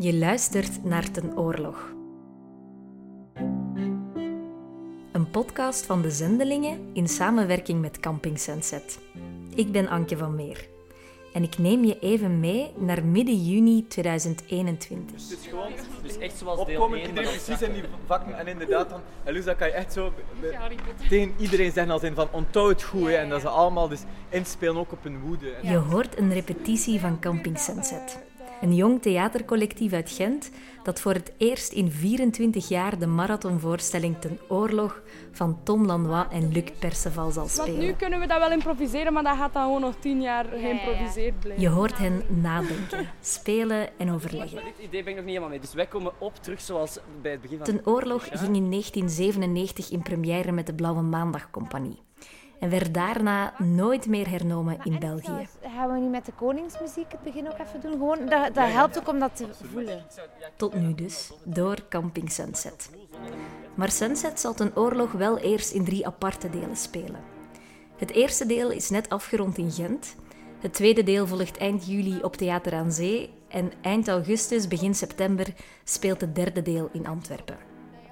Je luistert naar Ten Oorlog. Een podcast van de Zendelingen in samenwerking met Camping Sunset. Ik ben Anke van Meer. En ik neem je even mee naar midden juni 2021. Dus gewoon Dus echt zoals deel opkomen, 1. iedereen precies in die vakken. En inderdaad, dan, en Luz, dat kan je echt zo tegen iedereen zeggen als in van onthoud het goed. En dat ze allemaal dus inspelen ook op hun woede. Je hoort een repetitie van Camping Sunset. Een jong theatercollectief uit Gent dat voor het eerst in 24 jaar de marathonvoorstelling Ten Oorlog van Tom Lanois en Luc Perceval zal Want nu spelen. kunnen we dat wel improviseren, maar dat gaat dan gewoon nog tien jaar geïmproviseerd blijven. Je hoort hen nadenken, spelen en overleggen. Maar dit idee ben ik nog niet helemaal mee. Dus wij komen op terug zoals bij het begin van... Ten Oorlog ging in 1997 in première met de Blauwe Maandag Compagnie. En werd daarna nooit meer hernomen in België. Gaan we niet met de koningsmuziek het begin ook even doen? Gewoon, dat, dat helpt ook om dat te voelen. Tot nu dus, door Camping Sunset. Maar Sunset zal ten oorlog wel eerst in drie aparte delen spelen. Het eerste deel is net afgerond in Gent. Het tweede deel volgt eind juli op Theater aan Zee. En eind augustus, begin september speelt het derde deel in Antwerpen.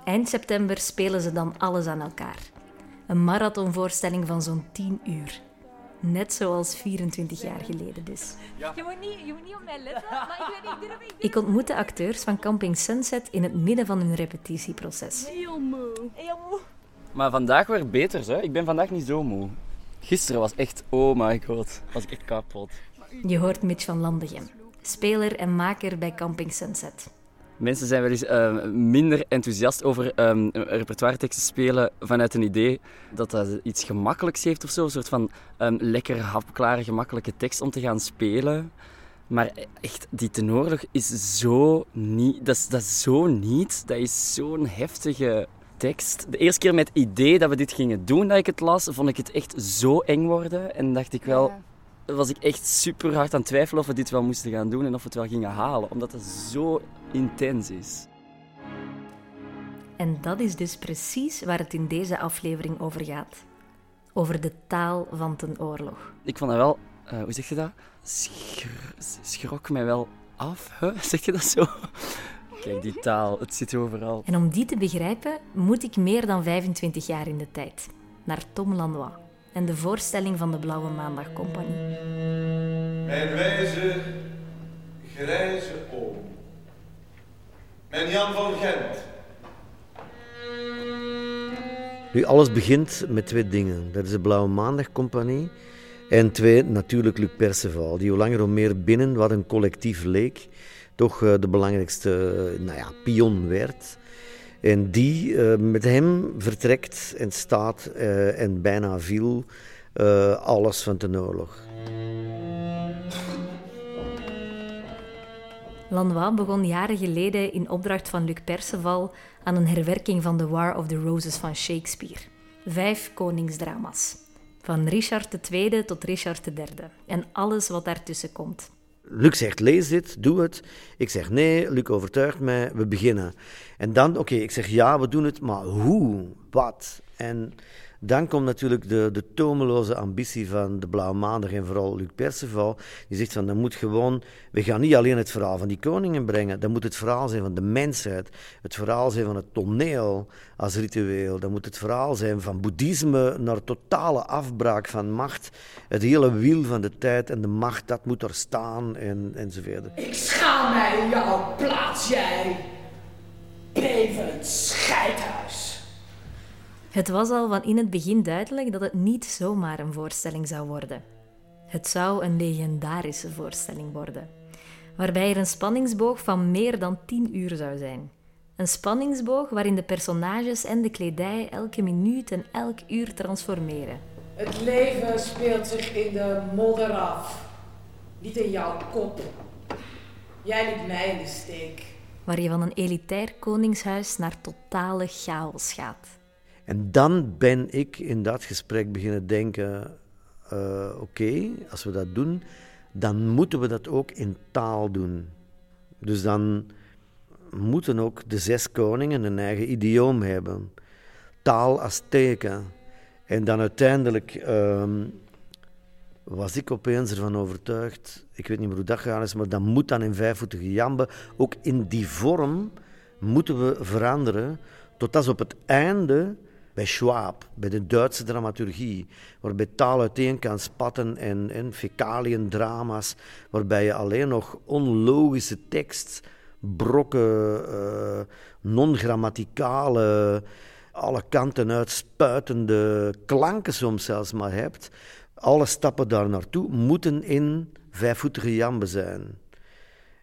Eind september spelen ze dan alles aan elkaar. Een marathonvoorstelling van zo'n 10 uur. Net zoals 24 jaar geleden dus. Je moet niet, je moet niet op mij letten, maar ik weet niet, durf ik Ik ontmoet de acteurs van Camping Sunset in het midden van hun repetitieproces. Heel moe. Heel moe. Maar vandaag weer beter, hè. Ik ben vandaag niet zo moe. Gisteren was echt, oh my god, was ik echt kapot. Je hoort Mitch van Landegem, speler en maker bij Camping Sunset. Mensen zijn wel eens eh, minder enthousiast over um, repertoire-teksten spelen vanuit een idee dat dat iets gemakkelijks heeft of zo. Een soort van um, lekker, hapklare, gemakkelijke tekst om te gaan spelen. Maar echt, die tenoorlog is zo niet... Dat is, dat zo niet. Dat is zo'n heftige tekst. De eerste keer met het idee dat we dit gingen doen, dat ik het las, vond ik het echt zo eng worden. En dacht ik wel... was ik echt super hard aan het twijfelen of we dit wel moesten gaan doen en of we het wel gingen halen. Omdat het zo intens is. En dat is dus precies waar het in deze aflevering over gaat. Over de taal van ten oorlog. Ik vond dat wel, eh, hoe zeg je dat? Schr schrok mij wel af. Hè? Zeg je dat zo? Kijk, die taal, het zit overal. En om die te begrijpen, moet ik meer dan 25 jaar in de tijd. Naar Tom Lanois en de voorstelling van de Blauwe Maandag Compagnie. Mijn wijze, grijze oom. Mijn Jan van Gent. Nu, alles begint met twee dingen. Dat is de Blauwe Maandag Compagnie. En twee, natuurlijk Luc Perceval, die hoe langer hoe meer binnen wat een collectief leek, toch eh, de belangrijkste eh, nou ja, pion werd. En die eh, met hem vertrekt en staat eh, en bijna viel eh, alles van de oorlog. Lanois begon jaren geleden in opdracht van Luc Perceval aan een herwerking van The War of the Roses van Shakespeare. Vijf koningsdrama's. Van Richard II tot Richard III. En alles wat daartussen komt. Luc zegt, lees dit, doe het. Ik zeg, nee, Luc overtuigt mij, we beginnen. En dan, oké, ik zeg, ja, we doen het, maar hoe? Wat? En dan komt natuurlijk de, de tomeloze ambitie van de Blauwe Maandag en vooral Luc Perceval. Die zegt van, dan moet gewoon, we gaan niet alleen het verhaal van die koningen brengen, dan moet het verhaal zijn van de mensheid. Het verhaal zijn van het toneel als ritueel. Dan moet het verhaal zijn van boeddhisme naar totale afbraak van macht. Het hele wiel van de tijd en de macht, dat moet er staan en, enzovoort. Ik schaam mij in jouw plaats, jij bevend scheidhuis. Het was al van in het begin duidelijk dat het niet zomaar een voorstelling zou worden. Het zou een legendarische voorstelling worden, waarbij er een spanningsboog van meer dan 10 uur zou zijn. Een spanningsboog waarin de personages en de kledij elke minuut en elk uur transformeren. Het leven speelt zich in de modder af. Niet in jouw kop. Jij liet mij in de steek. Waar je van een elitair koningshuis naar totale chaos gaat. En dan ben ik in dat gesprek beginnen denken: uh, oké, als we dat doen, dan moeten we dat ook in taal doen. Dus dan moeten ook de zes koningen een eigen idioom hebben. Taal als teken. En dan uiteindelijk uh, was ik opeens ervan overtuigd, ik weet niet meer hoe dat gegaan is, maar dat moet dan in vijfvoetige jambe. Ook in die vorm moeten we veranderen, tot als op het einde bij Schwab, bij de Duitse dramaturgie, waarbij taal uiteen kan spatten en, en fecaliën-drama's, waarbij je alleen nog onlogische tekst, brokken, uh, non-grammaticale, alle kanten uitspuitende klanken soms zelfs maar hebt. Alle stappen daar naartoe moeten in vijfvoetige jambe zijn.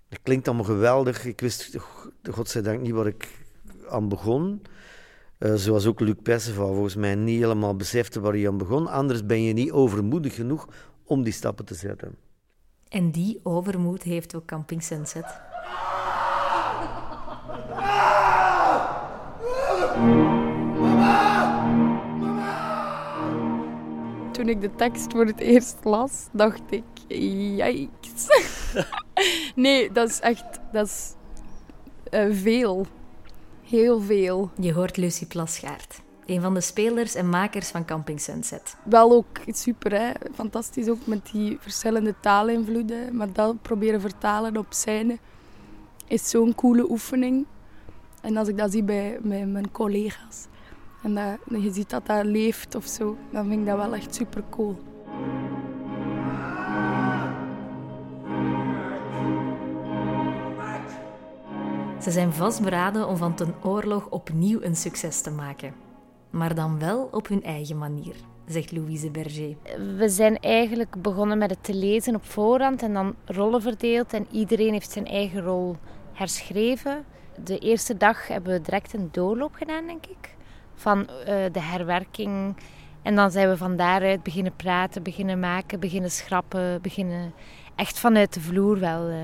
Dat klinkt allemaal geweldig. Ik wist godzijdank niet waar ik aan begon. Uh, zoals ook Luc Perceval volgens mij niet helemaal besefte waar hij aan begon. Anders ben je niet overmoedig genoeg om die stappen te zetten. En die overmoed heeft ook Camping Sunset. Toen ik de tekst voor het eerst las, dacht ik, yikes. nee, dat is echt, dat is uh, veel. Heel veel. Je hoort Lucie Plasgaard, een van de spelers en makers van Camping Sunset. Wel ook super, hè? fantastisch ook met die verschillende taalinvloeden. Maar dat proberen vertalen op scène is zo'n coole oefening. En als ik dat zie bij, bij mijn collega's en dat, je ziet dat dat leeft of zo, dan vind ik dat wel echt super cool. Ze zijn vastberaden om van ten oorlog opnieuw een succes te maken. Maar dan wel op hun eigen manier, zegt Louise Berger. We zijn eigenlijk begonnen met het te lezen op voorhand en dan rollen verdeeld. En iedereen heeft zijn eigen rol herschreven. De eerste dag hebben we direct een doorloop gedaan, denk ik. Van uh, de herwerking. En dan zijn we van daaruit beginnen praten, beginnen maken, beginnen schrappen. Beginnen echt vanuit de vloer wel. Uh,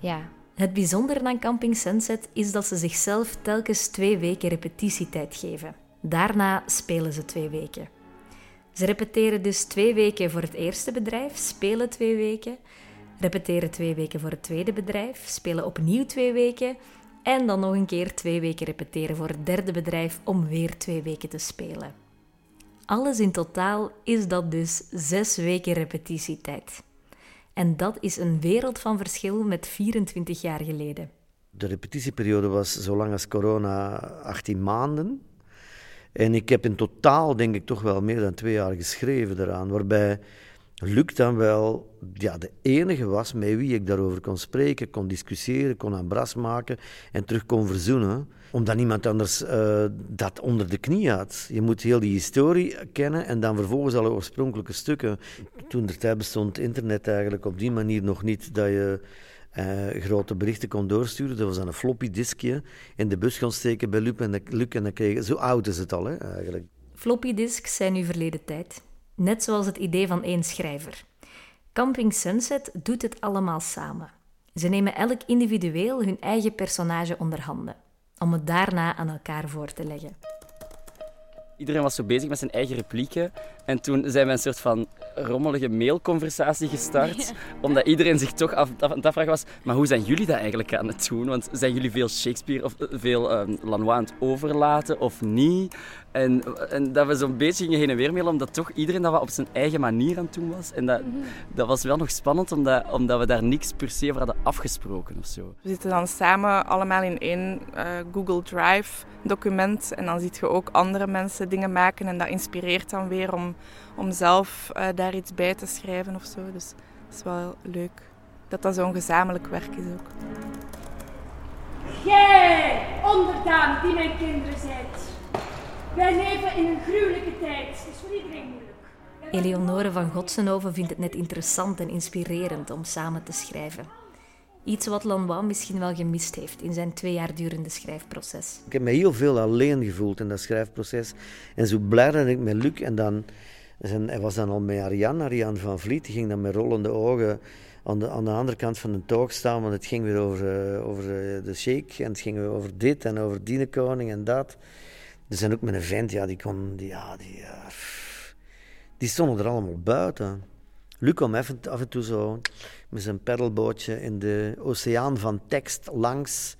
ja. Het bijzondere aan Camping Sunset is dat ze zichzelf telkens twee weken repetitietijd geven. Daarna spelen ze twee weken. Ze repeteren dus twee weken voor het eerste bedrijf, spelen twee weken, repeteren twee weken voor het tweede bedrijf, spelen opnieuw twee weken en dan nog een keer twee weken repeteren voor het derde bedrijf om weer twee weken te spelen. Alles in totaal is dat dus zes weken repetitietijd. En dat is een wereld van verschil met 24 jaar geleden. De repetitieperiode was zo lang als corona 18 maanden. En ik heb in totaal, denk ik, toch wel meer dan twee jaar geschreven eraan. Waarbij Luc dan wel ja, de enige was met wie ik daarover kon spreken, kon discussiëren, kon aan bras maken en terug kon verzoenen. Omdat niemand anders uh, dat onder de knie had. Je moet heel die historie kennen en dan vervolgens alle oorspronkelijke stukken. Toen de tijd bestond internet eigenlijk op die manier nog niet dat je uh, grote berichten kon doorsturen. Dat was dan een floppy diskje in de bus gaan steken bij Luc en, de, en dan kreeg Zo oud is het al, hè, eigenlijk. Floppy disks zijn nu verleden tijd. Net zoals het idee van één schrijver. Camping Sunset doet het allemaal samen. Ze nemen elk individueel hun eigen personage onder handen, om het daarna aan elkaar voor te leggen. Iedereen was zo bezig met zijn eigen replieken. En toen zijn we een soort van rommelige mailconversatie gestart. Omdat iedereen zich toch af, af, aan het afvragen was, maar hoe zijn jullie dat eigenlijk aan het doen? Want zijn jullie veel Shakespeare of veel um, Lanois aan het overlaten of niet? En, en dat we zo'n beetje gingen heen en weer mailen, omdat toch iedereen dat op zijn eigen manier aan het doen was. En dat, dat was wel nog spannend, omdat, omdat we daar niks per se over hadden afgesproken of zo. We zitten dan samen allemaal in één uh, Google Drive document. En dan zie je ook andere mensen dingen maken. En dat inspireert dan weer om, om zelf uh, daar iets bij te schrijven of zo. Dus dat is wel leuk. Dat dat zo'n gezamenlijk werk is ook. Jij, onderdaan die mijn kinderen zijt. Wij leven in een gruwelijke tijd. Het is voor iedereen moeilijk. Eleonore van Godsenhoven vindt het net interessant en inspirerend om samen te schrijven. Iets wat Lanois misschien wel gemist heeft in zijn twee jaar durende schrijfproces. Ik heb me heel veel alleen gevoeld in dat schrijfproces. En zo blij ik met Luc en dan... Hij was dan al met Ariane, Ariane van Vliet. Die ging dan met rollende ogen aan de, aan de andere kant van de toog staan. Want het ging weer over, uh, over uh, de sheik. En het ging weer over dit en over die koning en dat. Er zijn ook met een vent, ja, die kon... Die, ja, die, die stonden er allemaal buiten. Luc kwam even, af en toe zo met zijn pedalbootje in de oceaan van tekst langs.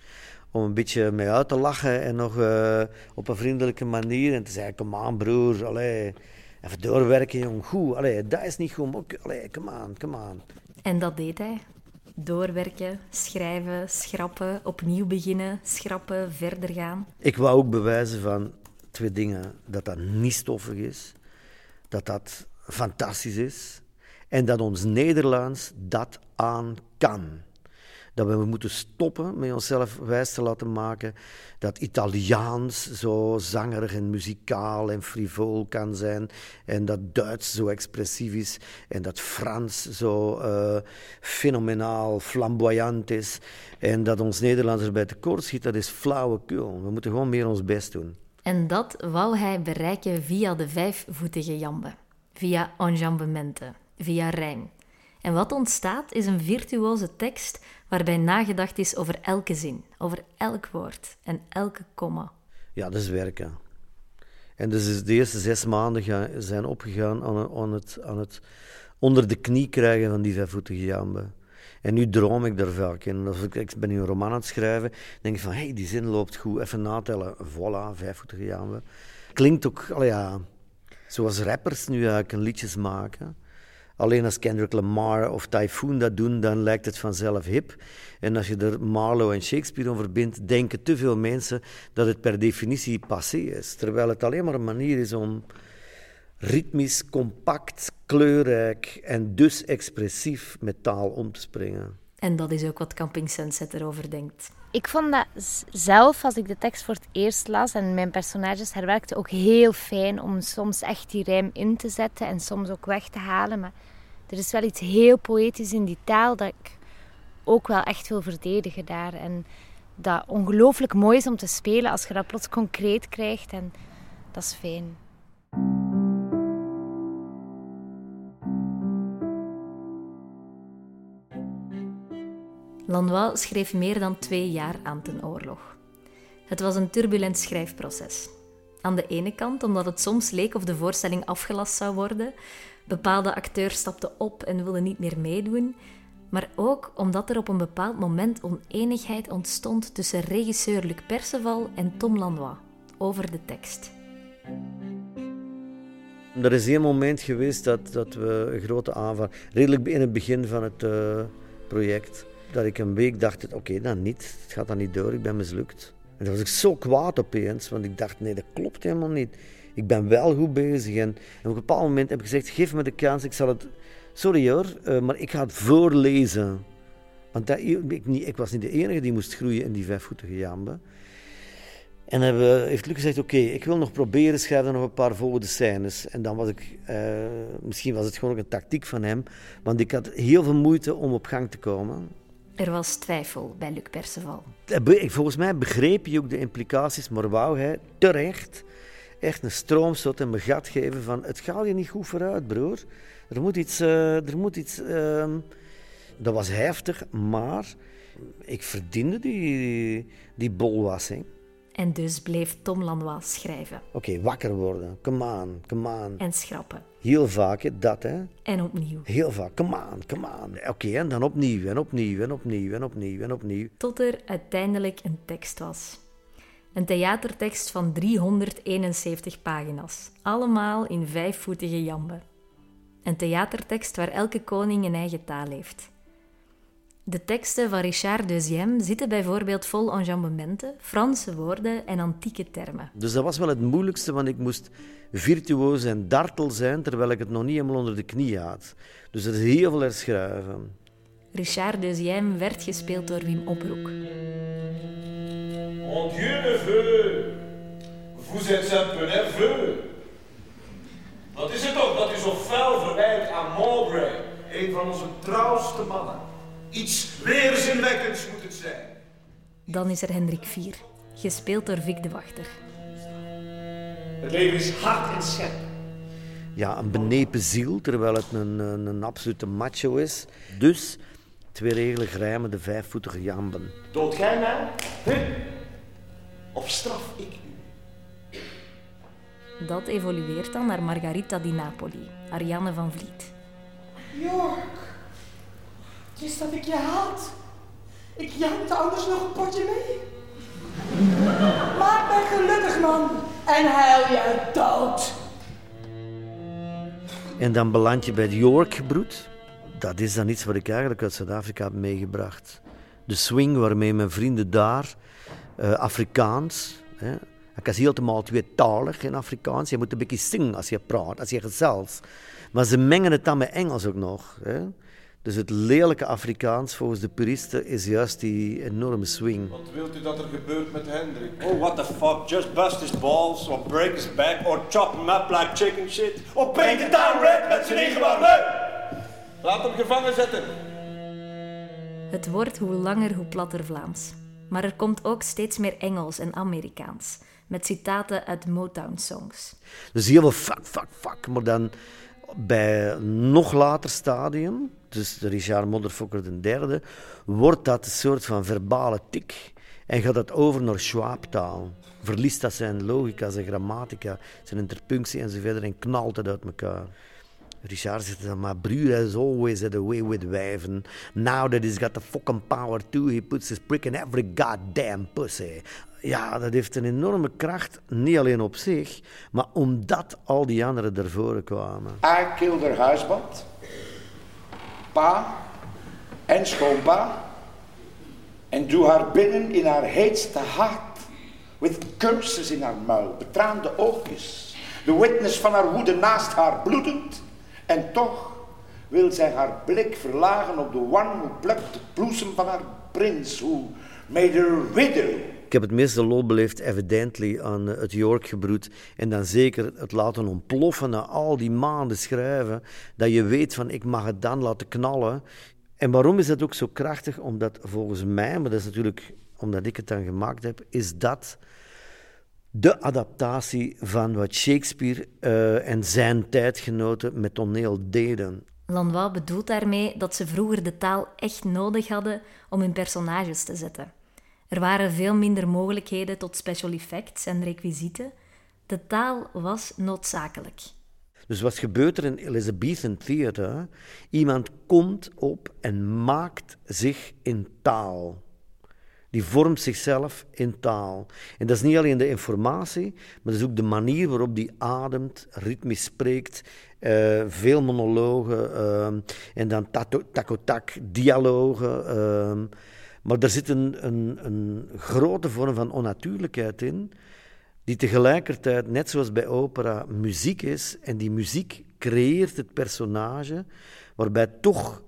Om een beetje mee uit te lachen en nog uh, op een vriendelijke manier. En te zeggen: Kom aan, broer, allee, Even doorwerken, jong. Goed, allee, dat is niet goed. maar Allee, come on, come on. En dat deed hij. Doorwerken, schrijven, schrappen, opnieuw beginnen, schrappen, verder gaan. Ik wou ook bewijzen van twee dingen. Dat dat niet stoffig is. Dat dat fantastisch is. En dat ons Nederlands dat aan kan. Dat we moeten stoppen met onszelf wijs te laten maken dat Italiaans zo zangerig en muzikaal en frivol kan zijn. En dat Duits zo expressief is. En dat Frans zo eh, fenomenaal flamboyant is. En dat ons Nederlands erbij tekort schiet, dat is flauwekul. We moeten gewoon meer ons best doen. En dat wou hij bereiken via de vijfvoetige jambe. Via enjambementen, via rijm. En wat ontstaat is een virtuoze tekst waarbij nagedacht is over elke zin, over elk woord en elke komma. Ja, dat is werken. En dus de eerste zes maanden zijn opgegaan aan, aan, het, aan het onder de knie krijgen van die vijfvoetige jambe. En nu droom ik daar vaak in. Als ik, ben een roman aan het schrijven, denk ik van, hé, hey, die zin loopt goed, even natellen. Voilà, vijfvoetige jambe. Klinkt ook, al ja, zoals rappers nu eigenlijk liedjes maken. Alleen als Kendrick Lamar of Typhoon dat doen, dan lijkt het vanzelf hip. En als je er Marlowe en Shakespeare over bindt, denken te veel mensen dat het per definitie passé is. Terwijl het alleen maar een manier is om ritmisch, compact, kleurrijk en dus expressief met taal om te springen. En dat is ook wat Camping Sunset erover denkt. Ik vond dat zelf, als ik de tekst voor het eerst las en mijn personages herwerkte, ook heel fijn om soms echt die rijm in te zetten en soms ook weg te halen. Maar er is wel iets heel poëtisch in die taal dat ik ook wel echt wil verdedigen daar. En dat ongelooflijk mooi is om te spelen als je dat plots concreet krijgt. En dat is fijn. Lanois schreef meer dan twee jaar aan ten oorlog. Het was een turbulent schrijfproces. Aan de ene kant omdat het soms leek of de voorstelling afgelast zou worden, bepaalde acteurs stapten op en wilden niet meer meedoen, maar ook omdat er op een bepaald moment oneenigheid ontstond tussen regisseur Luc Perceval en Tom Lanois over de tekst. Er is één moment geweest dat, dat we een grote aanval, redelijk in het begin van het eh, project, dat ik een week dacht, oké, dan niet, het gaat dan niet door, ik ben mislukt. En dan was ik zo kwaad opeens, want ik dacht, nee, dat klopt helemaal niet. Ik ben wel goed bezig. En, en op een bepaald moment heb ik gezegd, geef me de kans, ik zal het... Sorry hoor, eh, maar ik ga het voorlezen. Want dat, ik, ik was niet de enige die moest groeien in die vijfvoetige jambe. En hebben, heeft Luc gezegd, oké, ik wil nog proberen, schrijf dan nog een paar volgende scènes. En dan was ik, eh, misschien was het gewoon ook een tactiek van hem, want ik had heel veel moeite om op gang te komen. Er was twijfel bij Luc Perceval. Volgens mij begreep hij ook de implicaties, maar wou hij terecht echt een stroomstoot en me gat geven van het gaat je niet goed vooruit, broer. Er moet iets... Uh, er moet iets uh, dat was heftig, maar ik verdiende die, die bolwassing. En dus bleef Tom Lanois schrijven. Oké, okay, wakker worden. Come on, come on. En schrappen. Heel vaak, hè, dat hè. En opnieuw. Heel vaak, come on, come on. Oké, okay, en dan opnieuw, en opnieuw, en opnieuw, en opnieuw, en opnieuw. Tot er uiteindelijk een tekst was. Een theatertekst van 371 pagina's. Allemaal in vijfvoetige jamben. Een theatertekst waar elke koning een eigen taal heeft. De teksten van Richard Deuxième zitten bijvoorbeeld vol enjambementen, Franse woorden en antieke termen. Dus dat was wel het moeilijkste, want ik moest virtuoos en dartel zijn, terwijl ik het nog niet helemaal onder de knie had. Dus er is heel veel herschrijven. Richard Deuxième werd gespeeld door Wim Opbroek. Mon Dieu, neveu, vous êtes un peu nerveux. Wat is het ook dat u zo fel verwijt aan Mowbray, een van onze trouwste mannen? Iets weerzinwekkends moet het zijn. Dan is er Hendrik Vier, gespeeld door Vic de Wachter. Het leven is hard en scherp. Ja, een benepen ziel, terwijl het een, een, een absolute macho is. Dus twee regelen grijmen de vijfvoetige jamben. Dood gij mij? Huh? Of straf ik u? Dat evolueert dan naar Margarita di Napoli, Ariane van Vliet. Jork, is dat ik je haat? Ik jankte anders nog een potje mee. Maak mij gelukkig, man, en huil je dood. En dan beland je bij het York-gebroed. Dat is dan iets wat ik eigenlijk uit Zuid-Afrika heb meegebracht. De swing waarmee mijn vrienden daar, uh, Afrikaans, hè, ik is helemaal tweetalig in Afrikaans. Je moet een beetje zingen als je praat, als je gezels. Maar ze mengen het dan met Engels ook nog. Hè. Dus het lelijke Afrikaans volgens de puristen is juist die enorme swing. Wat wilt u dat er gebeurt met Hendrik? Oh, what the fuck. Just bust his balls, or break his back, or chop him up like chicken shit. Or paint it down red met zijn ingebouwd Laat hem gevangen zetten. Het wordt hoe langer hoe platter Vlaams. Maar er komt ook steeds meer Engels en Amerikaans. Met citaten uit Motown-songs. Dus heel veel fuck, fuck, fuck. Maar dan bij een nog later stadium, dus de Richard Modderfokker de derde, wordt dat een soort van verbale tik. En gaat dat over naar Schwabtaal. Verliest dat zijn logica, zijn grammatica, zijn interpunctie enzovoort en knalt het uit elkaar. Richard zegt maar broer has always had a way with wijven. Now that he's got the fucking power too, he puts his prick in every goddamn pussy. Ja, dat heeft een enorme kracht, niet alleen op zich, maar omdat al die anderen ervoor kwamen. I killed her husband, pa en schoonpa, en doe haar binnen in haar heetste hart, with curses in haar muil, betraande oogjes, de witness van haar woede naast haar bloedend, en toch wil zij haar blik verlagen op de one who bloesem van haar prins, who made her widow. Ik heb het meeste lol beleefd, evidently, aan eh, het York-gebroed. En dan zeker het laten ontploffen na al die maanden schrijven. Dat je weet van, ik mag het dan laten knallen. En waarom is dat ook zo krachtig? Omdat volgens mij, maar dat is natuurlijk omdat ik het dan gemaakt heb, is dat de adaptatie van wat Shakespeare uh, en zijn tijdgenoten met toneel deden. Lanois bedoelt daarmee dat ze vroeger de taal echt nodig hadden om hun personages te zetten. Er waren veel minder mogelijkheden tot special effects en requisieten. De taal was noodzakelijk. Dus wat gebeurt er in Elizabethan Theater? Iemand komt op en maakt zich in taal. Die vormt zichzelf in taal. En dat is niet alleen de informatie, maar dat is ook de manier waarop die ademt, ritmisch spreekt, uh, veel monologen uh, en dan takotak, dialogen. Uh, maar er zit een, een, een grote vorm van onnatuurlijkheid in, die tegelijkertijd, net zoals bij opera, muziek is. En die muziek creëert het personage, waarbij toch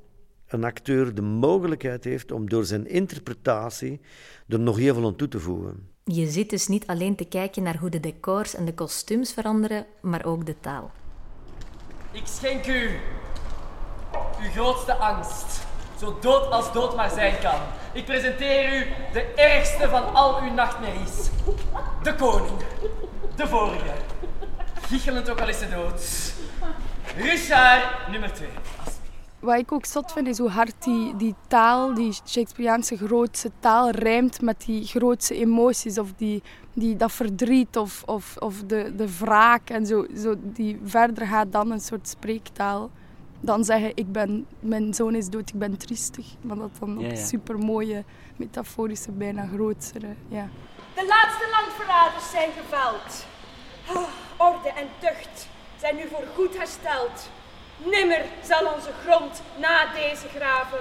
een acteur de mogelijkheid heeft om door zijn interpretatie er nog heel veel aan toe te voegen. Je zit dus niet alleen te kijken naar hoe de decors en de kostuums veranderen, maar ook de taal. Ik schenk u uw grootste angst, zo dood als dood maar zijn kan. Ik presenteer u de ergste van al uw nachtmerries. De koning. De vorige. Giechelend ook al is ze dood. Richard, nummer twee. Wat ik ook zot vind, is hoe hard die, die taal, die Shakespeareaanse grootse taal, rijmt met die grootse emoties. Of die, die, dat verdriet of, of, of de, de wraak en zo, zo. Die verder gaat dan een soort spreektaal dan zeggen ik ben, mijn zoon is dood, ik ben triestig. Maar dat dan ook ja, super mooie, metaforische, bijna grootsere. Ja. De laatste landverraders zijn geveld. Oh, orde en tucht zijn nu voor goed hersteld. Nimmer zal onze grond na deze graven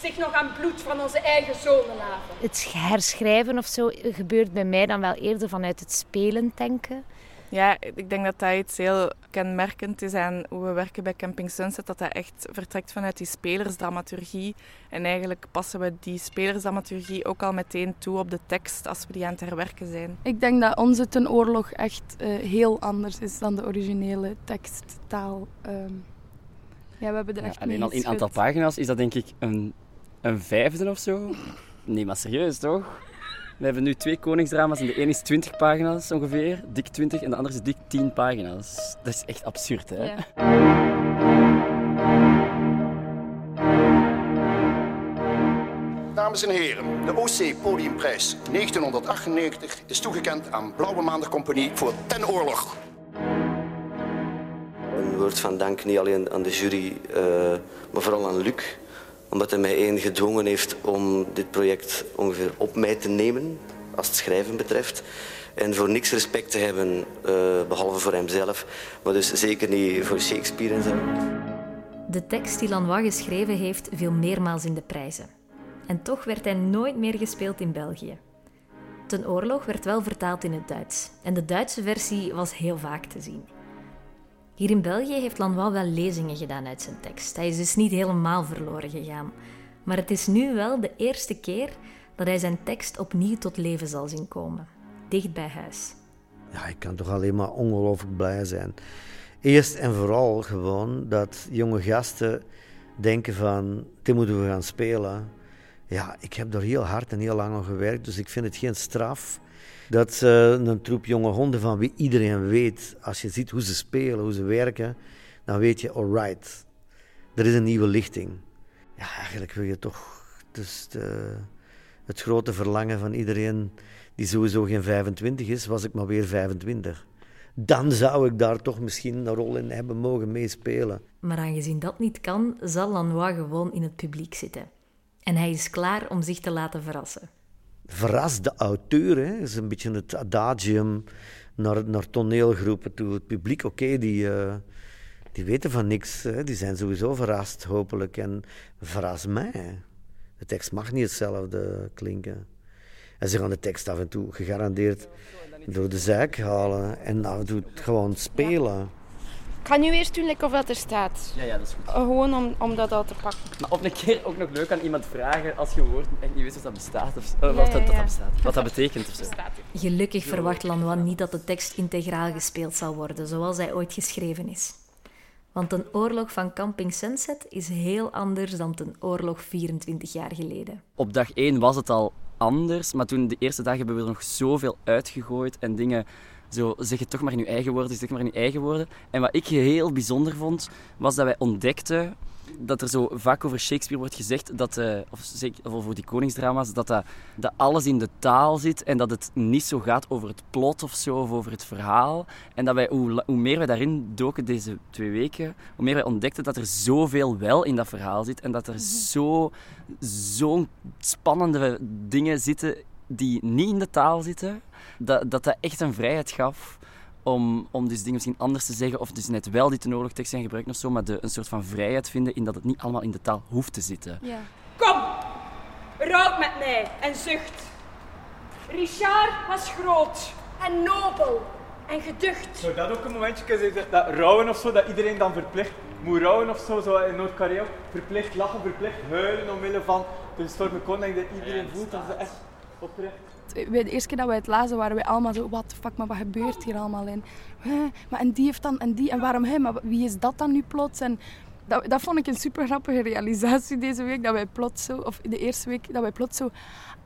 zich nog aan bloed van onze eigen zonen laven. Het herschrijven of zo gebeurt bij mij dan wel eerder vanuit het spelen denken. Ja, ik denk dat dat iets heel kenmerkend is aan hoe we werken bij Camping Sunset. Dat dat echt vertrekt vanuit die spelersdramaturgie. En eigenlijk passen we die spelersdramaturgie ook al meteen toe op de tekst als we die aan het herwerken zijn. Ik denk dat onze ten oorlog echt uh, heel anders is dan de originele teksttaal. Um, ja, we hebben er echt ja, Alleen al in aantal pagina's is dat denk ik een, een vijfde of zo. Nee, maar serieus toch? We hebben nu twee koningsdrama's en de een is 20 pagina's ongeveer, dik 20, en de andere is dik 10 pagina's. Dat is echt absurd, hè? Ja. Dames en heren, de OC Podiumprijs 1998 is toegekend aan Blauwe Maandag Compagnie voor Ten Oorlog. Een woord van dank niet alleen aan de jury, uh, maar vooral aan Luc omdat hij mij één gedwongen heeft om dit project ongeveer op mij te nemen. als het schrijven betreft. En voor niks respect te hebben, eh, behalve voor hemzelf, maar dus zeker niet voor Shakespeare en zo. De tekst die Lanois geschreven heeft, viel meermaals in de prijzen. En toch werd hij nooit meer gespeeld in België. Ten oorlog werd wel vertaald in het Duits. En de Duitse versie was heel vaak te zien. Hier in België heeft Lanois wel lezingen gedaan uit zijn tekst. Hij is dus niet helemaal verloren gegaan. Maar het is nu wel de eerste keer dat hij zijn tekst opnieuw tot leven zal zien komen. Dicht bij huis. Ja, ik kan toch alleen maar ongelooflijk blij zijn. Eerst en vooral gewoon dat jonge gasten denken van, dit moeten we gaan spelen. Ja, ik heb er heel hard en heel lang aan gewerkt, dus ik vind het geen straf. Dat uh, een troep jonge honden van wie iedereen weet, als je ziet hoe ze spelen, hoe ze werken, dan weet je, alright, er is een nieuwe lichting. Ja, eigenlijk wil je toch dus de, het grote verlangen van iedereen die sowieso geen 25 is, was ik maar weer 25. Dan zou ik daar toch misschien een rol in hebben mogen meespelen. Maar aangezien dat niet kan, zal Lanois gewoon in het publiek zitten. En hij is klaar om zich te laten verrassen. Verras de auteur, is een beetje het adagium naar, naar toneelgroepen toe. Het publiek, oké, die, uh, die weten van niks. Hè. Die zijn sowieso verrast, hopelijk. En verras mij. De tekst mag niet hetzelfde klinken. En ze gaan de tekst af en toe gegarandeerd door de zijk halen en af en toe gewoon spelen. Ik ga nu eerst doen like of dat er staat. Ja, ja, dat is goed. Uh, gewoon om, om dat al te pakken. Maar op een keer ook nog leuk aan iemand vragen als je woord echt niet wist of dat bestaat. Of, uh, wat, dat, dat, dat bestaat. Wat dat betekent of zo. Gelukkig verwacht Lanois niet dat de tekst integraal gespeeld zal worden, zoals hij ooit geschreven is. Want een oorlog van Camping Sunset is heel anders dan een oorlog 24 jaar geleden. Op dag 1 was het al anders, maar toen de eerste dag hebben we er nog zoveel uitgegooid en dingen zo zeg het toch maar in je eigen woorden, zeg maar in je eigen woorden. En wat ik heel bijzonder vond, was dat wij ontdekten dat er zo vaak over Shakespeare wordt gezegd, dat, uh, of, of over die koningsdrama's, dat, dat, dat alles in de taal zit en dat het niet zo gaat over het plot of zo, of over het verhaal. En dat wij, hoe, hoe meer wij daarin doken deze twee weken, hoe meer wij ontdekten dat er zoveel wel in dat verhaal zit en dat er zo, zo'n spannende dingen zitten die niet in de taal zitten, dat dat, dat echt een vrijheid gaf om, om dus dingen misschien anders te zeggen, of dus net wel die tenoorlogtekst zijn gebruikt of zo, maar de, een soort van vrijheid vinden in dat het niet allemaal in de taal hoeft te zitten. Ja. Kom, rook met mij en zucht. Richard was groot en nobel en geducht. Zou dat ook een momentje kunnen zijn, dat rouwen of zo, dat iedereen dan verplicht moet rouwen of zo, zo in Noord-Korea, verplicht lachen, verplicht huilen omwille van de storme koning, dat iedereen voelt dat ze echt oprecht. De eerste keer dat wij het lazen, waren wij allemaal zo, the fuck, maar wat gebeurt hier allemaal in? maar en die heeft dan, en die, en waarom hij, maar wie is dat dan nu plots? En dat, dat vond ik een super grappige realisatie deze week, dat wij plots zo, of de eerste week, dat wij plots zo,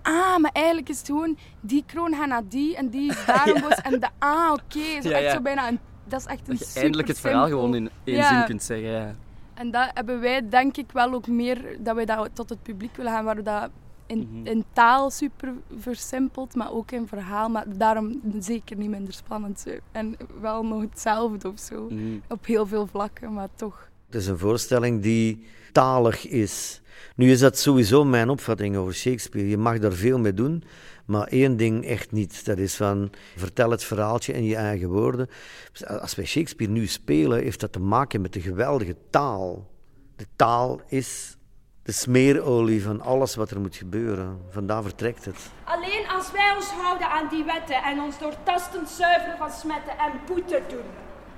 ah, maar eigenlijk is het gewoon, die kroon gaat naar die, en die is daarom boos, en de, ah, oké, zo echt zo bijna een, dat is echt een Dat je eindelijk het verhaal gewoon in één zin kunt zeggen, ja. En dat hebben wij denk ik wel ook meer, dat wij dat tot het publiek willen gaan, waar we dat in, Mhm. in taal super versimpeld, maar ook in verhaal. Maar daarom zeker niet minder spannend. En wel nog hetzelfde of zo. Mhm. Op heel veel vlakken, maar toch. Het is een voorstelling die talig is. Nu is dat sowieso mijn opvatting over Shakespeare. Je mag daar veel mee doen, maar één ding echt niet. Dat is van, vertel het verhaaltje in je eigen woorden. Als wij Shakespeare nu spelen, heeft dat te maken met de geweldige taal. De taal is de smeerolie van alles wat er moet gebeuren. Vandaar vertrekt het. Alleen als wij ons houden aan die wetten en ons doortastend zuiveren van smetten en boete doen.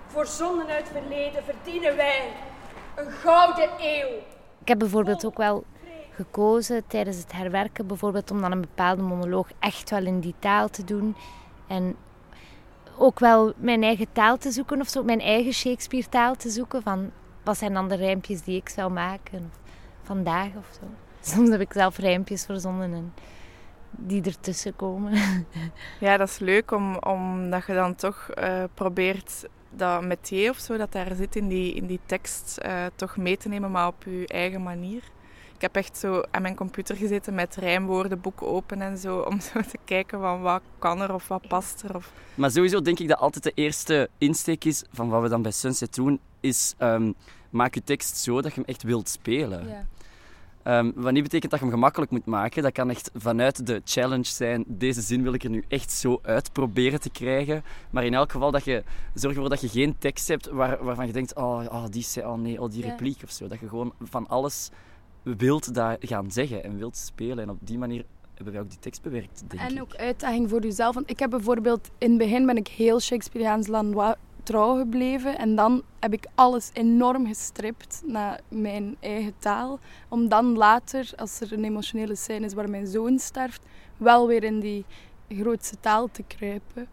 Voor zonden uit het verleden verdienen wij een gouden eeuw. Ik heb bijvoorbeeld ook wel gekozen tijdens het herwerken, bijvoorbeeld om dan een bepaalde monoloog echt wel in die taal te doen. En ook wel mijn eigen taal te zoeken of zo, mijn eigen Shakespeare-taal te zoeken. Van wat zijn dan de rijmpjes die ik zou maken vandaag of zo. Soms heb ik zelf rijmpjes verzonnen en die ertussen komen. Ja, dat is leuk om, omdat je dan toch uh, probeert dat metier of zo dat daar zit in die, in die tekst uh, toch mee te nemen, maar op je eigen manier. Ik heb echt zo aan mijn computer gezeten met rijmwoordenboek open en zo, om zo te kijken van wat kan er of wat past er. Of... Maar sowieso denk ik dat altijd de eerste insteek is van wat we dan bij Sunset doen, is um, maak je tekst zo dat je hem echt wilt spelen. Ja. Ehm, wat niet betekent dat je hem gemakkelijk moet maken. Dat kan echt vanuit de challenge zijn. Deze zin wil ik er nu echt zo uit proberen te krijgen. Maar in elk geval dat je zorg ervoor dat je geen tekst hebt waar, waarvan je denkt: oh, oh, die oh nee, oh, die Ja. repliek of zo. Dat je gewoon van alles wilt daar gaan zeggen en wilt spelen. En op die manier hebben wij ook die tekst bewerkt, denk ik. En ook uitdaging voor jezelf. Want ik heb bijvoorbeeld... In het begin ben ik heel Shakespeareaans trouw gebleven. En dan heb ik alles enorm gestript naar mijn eigen taal. Om dan later, als er een emotionele scène is waar mijn zoon sterft, wel weer in die grootste taal te kruipen.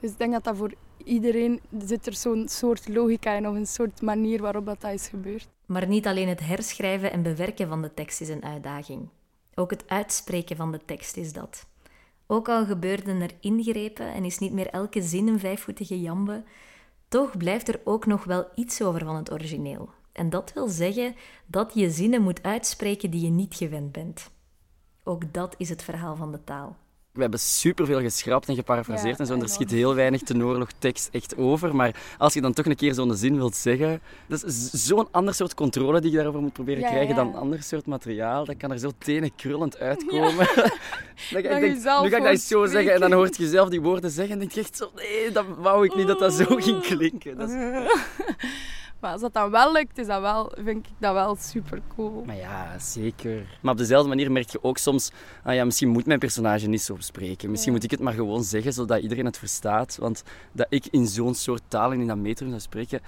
Dus ik denk dat dat voor iedereen... Zit er zo'n soort logica in of een soort manier waarop dat, dat is gebeurd. Maar niet alleen het herschrijven en bewerken van de tekst is een uitdaging. Ook het uitspreken van de tekst is dat. Ook al gebeurden er ingrepen en is niet meer elke zin een vijfvoetige jambe, toch blijft er ook nog wel iets over van het origineel. En dat wil zeggen dat je zinnen moet uitspreken die je niet gewend bent. Ook dat is het verhaal van de taal. We hebben superveel geschrapt en geparafraseerd Ja, en zo. En er schiet heel weinig tenoorlogtekst echt over. Maar als je dan toch een keer zo'n zin wilt zeggen... Dat is zo'n ander soort controle die je daarover moet proberen Ja, krijgen ja. dan een ander soort materiaal. Dat kan er zo tenen krullend uitkomen. dat ik denk, nu ga ik dat eens zo zeggen. En dan hoort je zelf die woorden zeggen. En denk je echt zo... Nee, dat wou ik niet dat dat zo ging klinken. Dat is... Maar als dat dan wel lukt, is dat wel, vind ik dat wel super cool. Maar ja, zeker. Maar op dezelfde manier merk je ook soms... Ah ja, misschien moet mijn personage niet zo spreken. Misschien moet ik het maar gewoon zeggen, zodat iedereen het verstaat. Want dat ik in zo'n soort taal en in dat metrum zou spreken,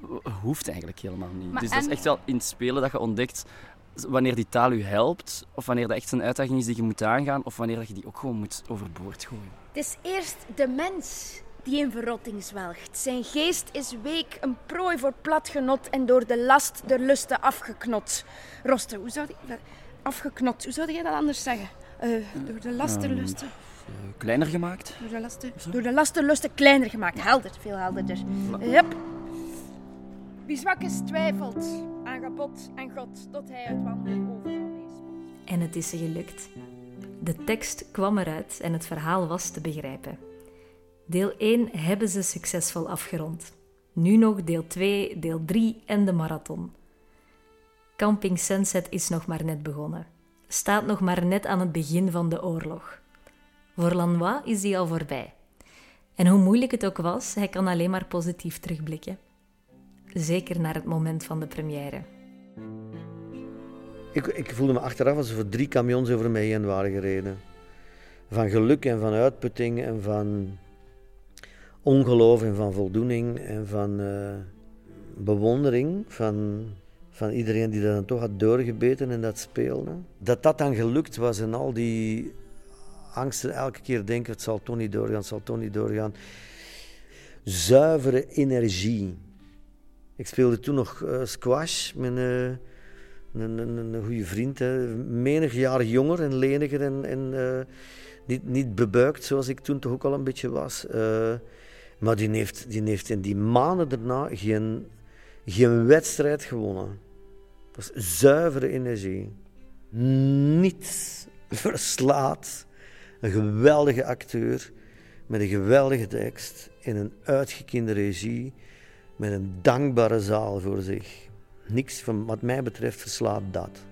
ho- hoeft eigenlijk helemaal niet. Maar dus dat is echt wel in het spelen dat je ontdekt wanneer die taal je helpt, of wanneer dat echt een uitdaging is die je moet aangaan, of wanneer dat je die ook gewoon moet overboord gooien. Het is eerst de mens die in verrotting zwelgt. Zijn geest is week, een prooi voor plat genot en door de last der lusten afgeknot. Rosten, hoe zou die... Afgeknot, hoe zou jij dat anders zeggen? Eh, door de last der lusten... eh, kleiner gemaakt? Door de lasten, door de lasten lusten kleiner gemaakt. Helder, veel helderder. Hup. Wie zwak is, twijfelt aan gebod en God, tot hij uit wanhoop overal meespeelt. En het is ze gelukt. De tekst kwam eruit en het verhaal was te begrijpen. Deel 1 hebben ze succesvol afgerond. Nu nog deel 2, deel 3 en de marathon. Camping Sunset is nog maar net begonnen. Staat nog maar net aan het begin van de oorlog. Voor Lanois is die al voorbij. En hoe moeilijk het ook was, hij kan alleen maar positief terugblikken. Zeker naar het moment van de première. Ik, ik voelde me achteraf alsof er drie camions over mij heen waren gereden. Van geluk en van uitputting en van ongeloof en van voldoening en van eh, bewondering van, van iedereen die dat dan toch had doorgebeten en dat speelde. Dat dat dan gelukt was en al die angsten elke keer denken, het zal toch niet doorgaan, het zal toch niet doorgaan. Zuivere energie. Ik speelde toen nog eh, squash met een, een, een, een goede vriend. Hè. Menig jaar jonger en leniger en, en eh, niet, niet bebuikt zoals ik toen toch ook al een beetje was. Maar die heeft, die heeft in die maanden daarna geen, geen wedstrijd gewonnen. Was zuivere energie. Niets verslaat een geweldige acteur met een geweldige tekst in een uitgekende regie met een dankbare zaal voor zich. Niks van wat mij betreft verslaat dat.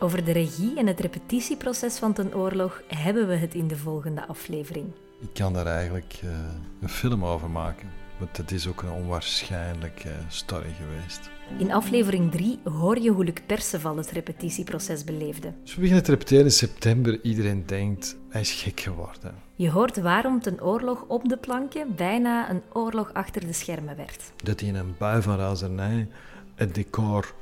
Over de regie en het repetitieproces van Ten Oorlog hebben we het in de volgende aflevering. Ik kan daar eigenlijk eh, een film over maken. Want het is ook een onwaarschijnlijk eh, story geweest. In aflevering 3 hoor je hoe Luc Perceval het repetitieproces beleefde. Dus we beginnen te repeteren in september. Iedereen denkt, hij is gek geworden. Je hoort waarom Ten Oorlog op de planken bijna een oorlog achter de schermen werd. Dat hij in een bui van razernij het decor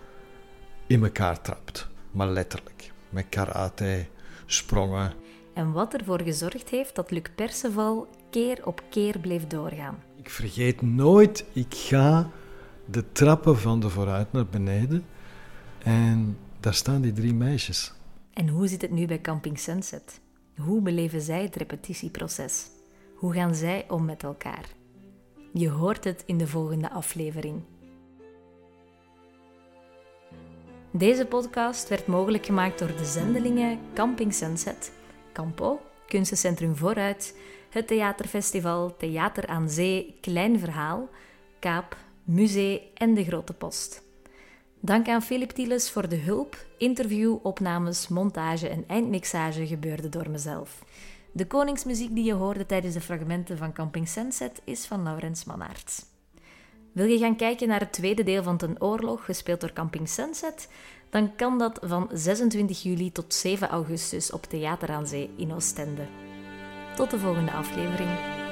in elkaar trapt. Maar letterlijk. Met karate, sprongen. En wat ervoor gezorgd heeft dat Luc Perceval keer op keer bleef doorgaan. Ik vergeet nooit, ik ga de trappen van de vooruit naar beneden. En daar staan die drie meisjes. En hoe zit het nu bij Camping Sunset? Hoe beleven zij het repetitieproces? Hoe gaan zij om met elkaar? Je hoort het in de volgende aflevering. Deze podcast werd mogelijk gemaakt door de zendelingen Camping Sunset, Campo, Kunstencentrum Vooruit, het Theaterfestival, Theater aan Zee, Klein Verhaal, Kaap, Musee en De Grote Post. Dank aan Philip Tieles voor de hulp. Interview, opnames, montage en eindmixage gebeurde door mezelf. De koningsmuziek die je hoorde tijdens de fragmenten van Camping Sunset is van Laurens Mannaerts. Wil je gaan kijken naar het tweede deel van Ten Oorlog, gespeeld door Camping Sunset? Dan kan dat van 26 juli tot 7 augustus op Theater aan Zee in Oostende. Tot de volgende aflevering.